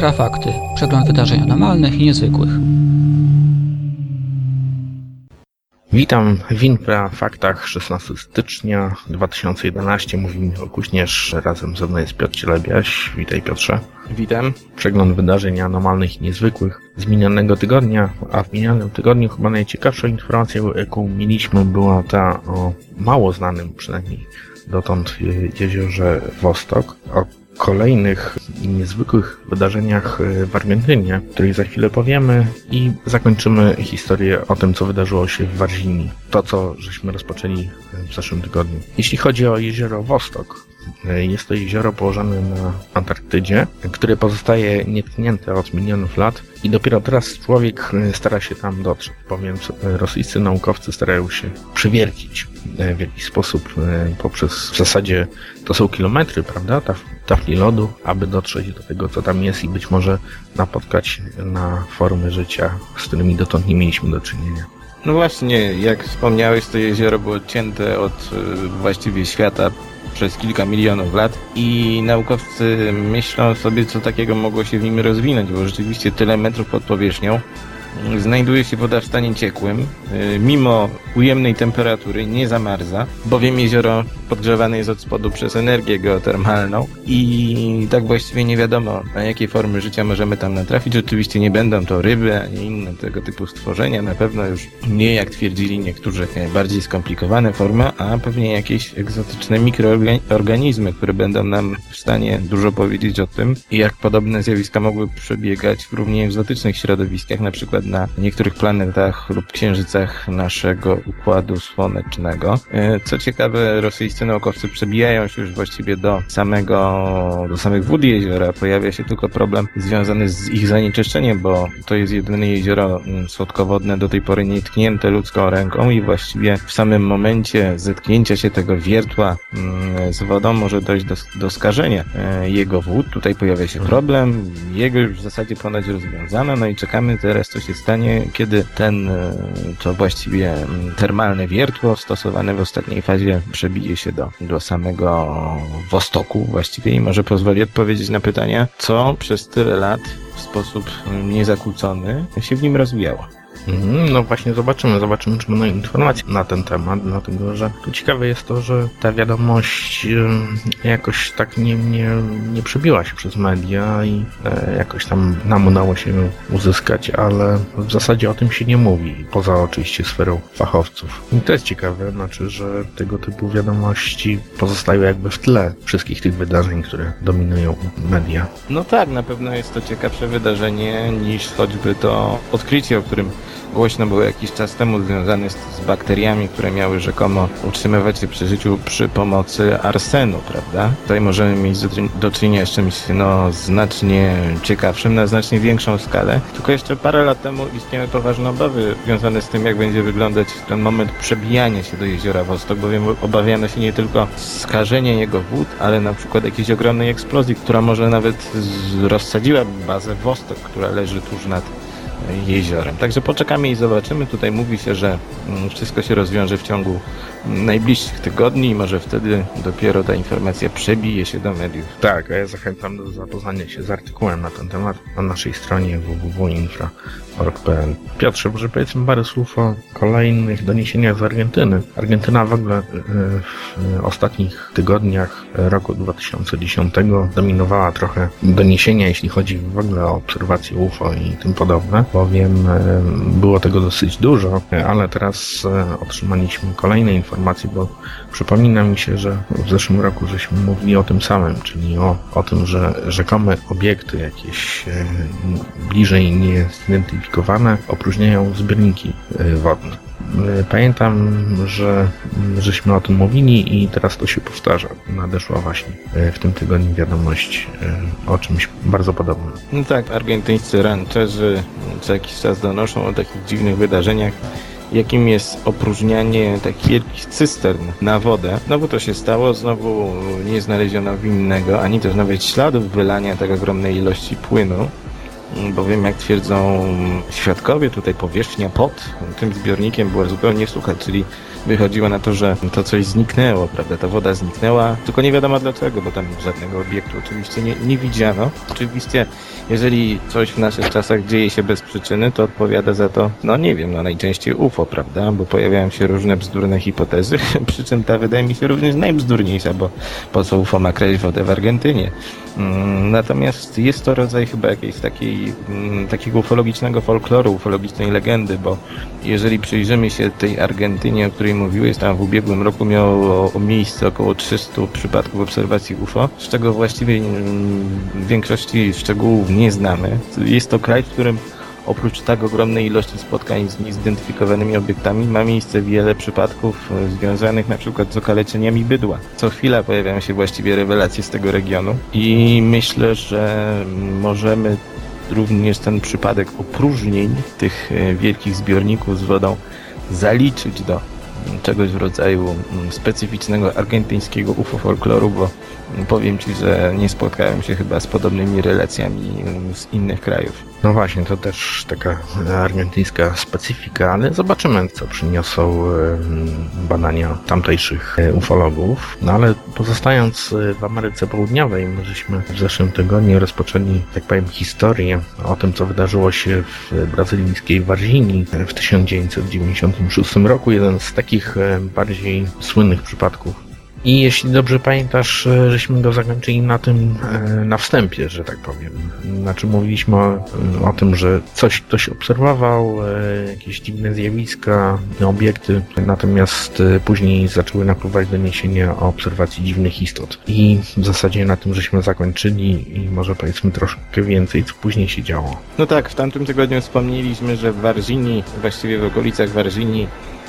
Infrafakty. Przegląd wydarzeń anormalnych i niezwykłych. Witam w Infra Faktach 16 stycznia 2011. Mówi Michał Kuśnierz, razem ze mną jest Piotr Cielebiaś. Witaj Piotrze. Witam. Przegląd wydarzeń anormalnych i niezwykłych z minionego tygodnia, a w minionym tygodniu chyba najciekawszą informacją, jaką mieliśmy, była ta o mało znanym przynajmniej dotąd jeziorze Wostok, o kolejnych niezwykłych wydarzeniach w Argentynie, o których za chwilę powiemy i zakończymy historię o tym, co wydarzyło się w Warzini. To, co żeśmy rozpoczęli w zeszłym tygodniu. Jeśli chodzi o jezioro Wostok, jest to jezioro położone na Antarktydzie, które pozostaje nietknięte od milionów lat i dopiero teraz człowiek stara się tam dotrzeć, bowiem rosyjscy naukowcy starają się przywiercić w jakiś sposób poprzez w zasadzie to są kilometry, prawda, tafli lodu, aby dotrzeć do tego, co tam jest i być może napotkać na formy życia, z którymi dotąd nie mieliśmy do czynienia. No właśnie, jak wspomniałeś, to jezioro było odcięte od właściwie świata przez kilka milionów lat i naukowcy myślą sobie, co takiego mogło się w nim rozwinąć, bo rzeczywiście tyle metrów pod powierzchnią znajduje się woda w stanie ciekłym, mimo ujemnej temperatury nie zamarza, bowiem jezioro podgrzewane jest od spodu przez energię geotermalną i tak właściwie nie wiadomo, na jakie formy życia możemy tam natrafić. Oczywiście nie będą to ryby, ani inne tego typu stworzenia, na pewno już nie jak twierdzili niektórzy bardziej skomplikowane formy, a pewnie jakieś egzotyczne mikroorganizmy, które będą nam w stanie dużo powiedzieć o tym, jak podobne zjawiska mogły przebiegać w równie egzotycznych środowiskach, na przykład na niektórych planetach lub księżycach naszego układu słonecznego. Co ciekawe, rosyjscy naukowcy przebijają się już właściwie do samego, do samych wód jeziora. Pojawia się tylko problem związany z ich zanieczyszczeniem, bo to jest jedyne jezioro słodkowodne do tej pory nietknięte ludzką ręką i właściwie w samym momencie zetknięcia się tego wiertła z wodą może dojść do, do skażenia jego wód. Tutaj pojawia się problem. Jego już w zasadzie ponoć rozwiązano, no i czekamy teraz, co się stanie, kiedy ten, to właściwie termalne wiertło stosowane w ostatniej fazie przebije się do, do samego Wostoku właściwie i może pozwoli odpowiedzieć na pytania, co przez tyle lat w sposób niezakłócony się w nim rozwijało. No właśnie zobaczymy, zobaczymy czy będą informacje na ten temat, dlatego że tu ciekawe jest to, że ta wiadomość jakoś tak nie, nie, nie przebiła się przez media i jakoś tam nam udało się ją uzyskać, ale w zasadzie o tym się nie mówi, poza oczywiście sferą fachowców. I to jest ciekawe, znaczy, że tego typu wiadomości pozostają jakby w tle wszystkich tych wydarzeń, które dominują media. No tak, na pewno jest to ciekawsze wydarzenie niż choćby to odkrycie, o którym głośno było jakiś czas temu związane z, z, bakteriami, które miały rzekomo utrzymywać się przy życiu przy pomocy arsenu, prawda? Tutaj możemy mieć do, do czynienia z czymś no, znacznie ciekawszym, na znacznie większą skalę. Tylko jeszcze parę lat temu istniały poważne obawy związane z tym, jak będzie wyglądać ten moment przebijania się do jeziora Wostok, bowiem obawiano się nie tylko skażenia jego wód, ale na przykład jakiejś ogromnej eksplozji, która może nawet rozsadziła bazę Wostok, która leży tuż nad jeziorem. Także poczekamy i zobaczymy. Tutaj mówi się, że wszystko się rozwiąże w ciągu najbliższych tygodni i może wtedy dopiero ta informacja przebije się do mediów. Tak, a ja zachęcam do zapoznania się z artykułem na ten temat na naszej stronie www.infra.org.pl. Piotrze, może powiedzmy parę słów o kolejnych doniesieniach z Argentyny. Argentyna w ogóle w ostatnich tygodniach roku 2010 dominowała trochę doniesienia, jeśli chodzi w ogóle o obserwacje UFO i tym podobne, bowiem było tego dosyć dużo, ale teraz otrzymaliśmy kolejne informacje, bo przypomina mi się, że w zeszłym roku żeśmy mówili o tym samym, czyli o, o tym, że rzekome obiekty jakieś bliżej niezidentyfikowane opróżniają zbiorniki wodne. Pamiętam, że żeśmy o tym mówili i teraz to się powtarza. Nadeszła właśnie w tym tygodniu wiadomość o czymś bardzo podobnym. No tak, argentyńscy rancherzy co jakiś czas donoszą o takich dziwnych wydarzeniach, jakim jest opróżnianie takich wielkich cystern na wodę. Znowu to się stało, znowu nie znaleziono winnego, ani też nawet śladów wylania tak ogromnej ilości płynu. Bowiem jak twierdzą świadkowie, tutaj powierzchnia pod tym zbiornikiem była zupełnie sucha, czyli wychodziło na to, że to coś zniknęło, prawda, ta woda zniknęła, tylko nie wiadomo dlaczego, bo tam żadnego obiektu oczywiście nie, nie widziano. Oczywiście, jeżeli coś w naszych czasach dzieje się bez przyczyny, to odpowiada za to, no nie wiem, no najczęściej UFO, prawda, bo pojawiają się różne bzdurne hipotezy, przy czym ta wydaje mi się również najbzdurniejsza, bo po co UFO ma kraść wodę w Argentynie? Mm, Natomiast jest to rodzaj chyba jakiejś takiej, mm, takiego ufologicznego folkloru, ufologicznej legendy, bo jeżeli przyjrzymy się tej Argentynie, o której mówiłeś, tam w ubiegłym roku miało miejsce około 300 przypadków obserwacji UFO, z czego właściwie mm, większości szczegółów nie znamy. Jest to kraj, w którym Oprócz tak ogromnej ilości spotkań z niezidentyfikowanymi obiektami ma miejsce wiele przypadków e, związanych na przykład z okaleczeniami bydła. Co chwila pojawiają się właściwie rewelacje z tego regionu i myślę, że możemy również ten przypadek opróżnień tych e, wielkich zbiorników z wodą zaliczyć do czegoś w rodzaju mm, specyficznego argentyńskiego UFO folkloru, bo powiem Ci, że nie spotkałem się chyba z podobnymi relacjami z innych krajów. No właśnie, to też taka argentyńska specyfika, ale zobaczymy, co przyniosą em, badania tamtejszych e, ufologów. No ale pozostając e, w Ameryce Południowej, my żeśmy w zeszłym tygodniu rozpoczęli, tak powiem, historię o tym, co wydarzyło się w brazylijskiej Warzinii w 1996 roku. Jeden z takich e, bardziej słynnych przypadków i jeśli dobrze pamiętasz, e, żeśmy go zakończyli na tym, e, na wstępie, że tak powiem. Znaczy mówiliśmy o, o tym, że coś ktoś obserwował, e, jakieś dziwne zjawiska, obiekty, natomiast później zaczęły napływać doniesienia o obserwacji dziwnych istot. I w zasadzie na tym żeśmy zakończyli i może powiedzmy troszkę więcej, co później się działo. No tak, w tamtym tygodniu wspomnieliśmy, że w Warzinii, właściwie w okolicach Warzinii, mm,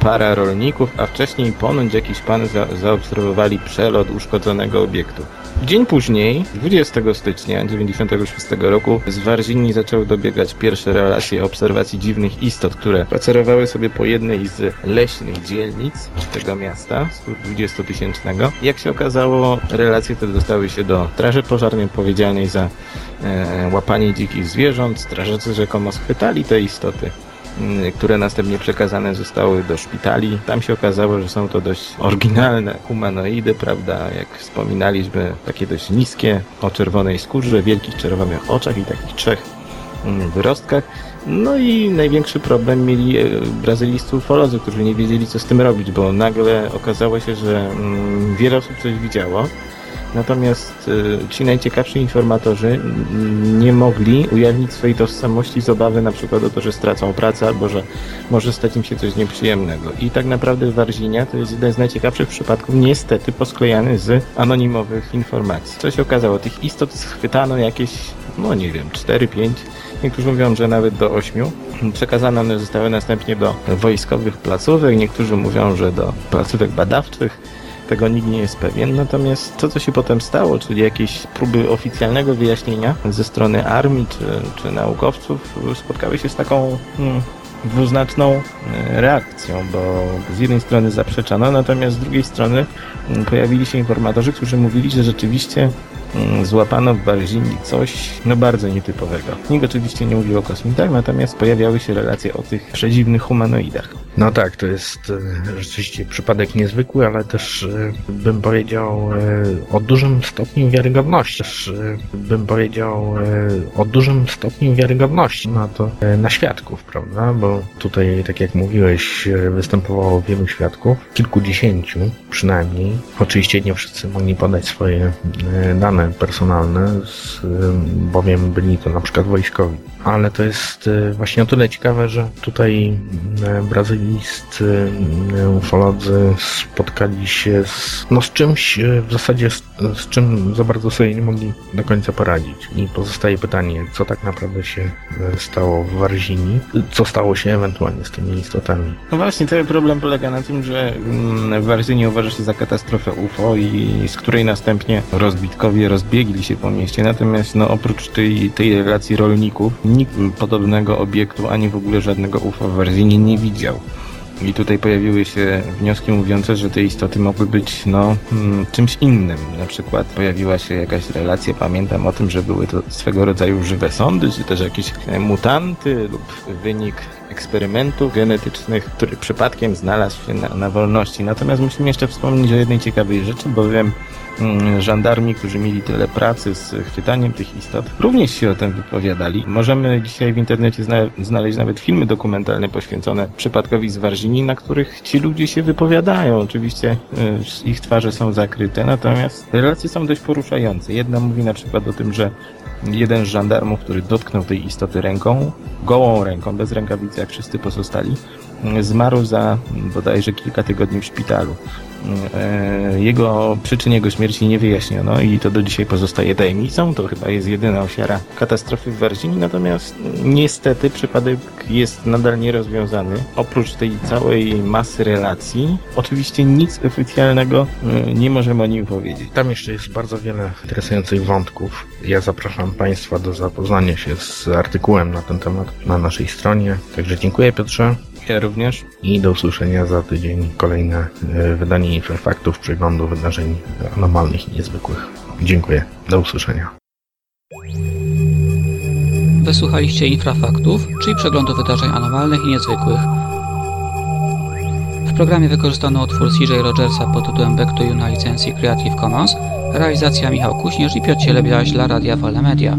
para rolników, a wcześniej ponoć jakiś pan za, zaobserwowali przelot uszkodzonego obiektu. Dzień później, 20 stycznia 1996 roku, z Warzinii zaczęły dobiegać pierwsze relacje obserwacji dziwnych istot, które spacerowały sobie po jednej z leśnych dzielnic tego miasta, 120-tysięcznego. Jak się okazało, relacje te dostały się do Straży Pożarnej odpowiedzialnej za e, łapanie dzikich zwierząt. Strażacy rzekomo schwytali te istoty które następnie przekazane zostały do szpitali. Tam się okazało, że są to dość oryginalne humanoidy, prawda? Jak wspominaliśmy, takie dość niskie, o czerwonej skórze, wielkich czerwonych oczach i takich trzech mm, wyrostkach. No i największy problem mieli e, brazylijscy ufolodzy, którzy nie wiedzieli, co z tym robić, bo nagle okazało się, że mm, wiele osób coś widziało. Natomiast y, ci najciekawsi informatorzy nie mogli ujawnić swojej tożsamości z obawy na przykład o to, że stracą pracę albo że może stać im się coś nieprzyjemnego. I tak naprawdę Warzinia to jest jeden z najciekawszych przypadków niestety posklejany z anonimowych informacji. Co się okazało? Tych istot schwytano jakieś, no nie wiem, 4-5 Niektórzy mówią, że nawet do 8. Przekazane one zostały następnie do wojskowych placówek, niektórzy mówią, że do placówek badawczych. Tego nikt nie jest pewien. Natomiast to, co się potem stało, czyli jakieś próby oficjalnego wyjaśnienia ze strony armii czy, czy naukowców, spotkały się z taką hmm, dwuznaczną e, reakcją, bo z jednej strony zaprzeczano, natomiast z drugiej strony mm, pojawili się informatorzy, którzy mówili, że rzeczywiście mm, złapano w Barzinii coś no bardzo nietypowego. Nikt oczywiście nie mówił o kosmitach, natomiast pojawiały się relacje o tych przedziwnych humanoidach. No tak, to jest e, rzeczywiście przypadek niezwykły, ale też e, bym powiedział e, o dużym stopniu wiarygodności. Też bym powiedział o dużym stopniu wiarygodności na to, na świadków, prawda? Bo tutaj, tak jak mówiłeś, występowało wielu świadków, kilkudziesięciu przynajmniej. Oczywiście nie wszyscy mogli podać swoje dane personalne, bowiem byli to na przykład wojskowi. Ale to jest właśnie o tyle ciekawe, że tutaj e, brazylijscy e, ufolodzy spotkali się z, no, z czymś e, w zasadzie z, z czym za bardzo sobie nie mogli do końca poradzić. I pozostaje pytanie, co tak naprawdę się e, stało w Warzinii, co stało się ewentualnie z tymi istotami. No właśnie, cały problem polega na tym, że mm, Warzyni uważa się za katastrofę UFO i z której następnie rozbitkowie rozbiegli się po mieście. Natomiast no, oprócz tej, tej relacji rolników, nikt podobnego obiektu, ani w ogóle żadnego UFO w Warzyni nie widział. I tutaj pojawiły się wnioski mówiące, że te istoty mogły być no, mm, czymś innym. Na przykład pojawiła się jakaś relacja, pamiętam o tym, że były to swego rodzaju żywe sądy, czy też jakieś e, mutanty lub wynik eksperymentów genetycznych, który przypadkiem znalazł się na, na wolności. Natomiast musimy jeszcze wspomnieć o jednej ciekawej rzeczy, bowiem mm, żandarmi, którzy mieli tyle pracy z chwytaniem tych istot, również się o tym wypowiadali. Możemy dzisiaj w internecie zna znaleźć nawet filmy dokumentalne poświęcone przypadkowi z Warzini, na których ci ludzie się wypowiadają. Oczywiście y, ich twarze są zakryte, natomiast relacje są dość poruszające. Jedna mówi na przykład o tym, że jeden z żandarmów, który dotknął tej istoty ręką, gołą ręką, bez rękawicy wszyscy pozostali, zmarł za bodajże kilka tygodni w szpitalu. E, Jego przyczyn jego śmierci nie wyjaśniono i to do dzisiaj pozostaje tajemnicą. To chyba jest jedyna ofiara katastrofy w Warzini, natomiast niestety przypadek jest nadal nierozwiązany. Oprócz tej całej masy relacji, oczywiście nic oficjalnego e, nie możemy o nim powiedzieć. Tam jeszcze jest bardzo wiele interesujących wątków. Ja zapraszam Państwa do zapoznania się z artykułem na ten temat na naszej stronie. Także dziękuję Piotrze Ja również. i do usłyszenia za tydzień. Kolejne e, wydanie Infrafaktów, przeglądu wydarzeń anomalnych i niezwykłych. Dziękuję. Do usłyszenia. Wysłuchaliście Infrafaktów, czyli przeglądu wydarzeń anomalnych i niezwykłych. W programie wykorzystano utwór CJ Rogersa pod tytułem Back to You na licencji Creative Commons, realizacja Michał Kuśnierz i Piotr Cielebiaś dla Radia Wolne Media.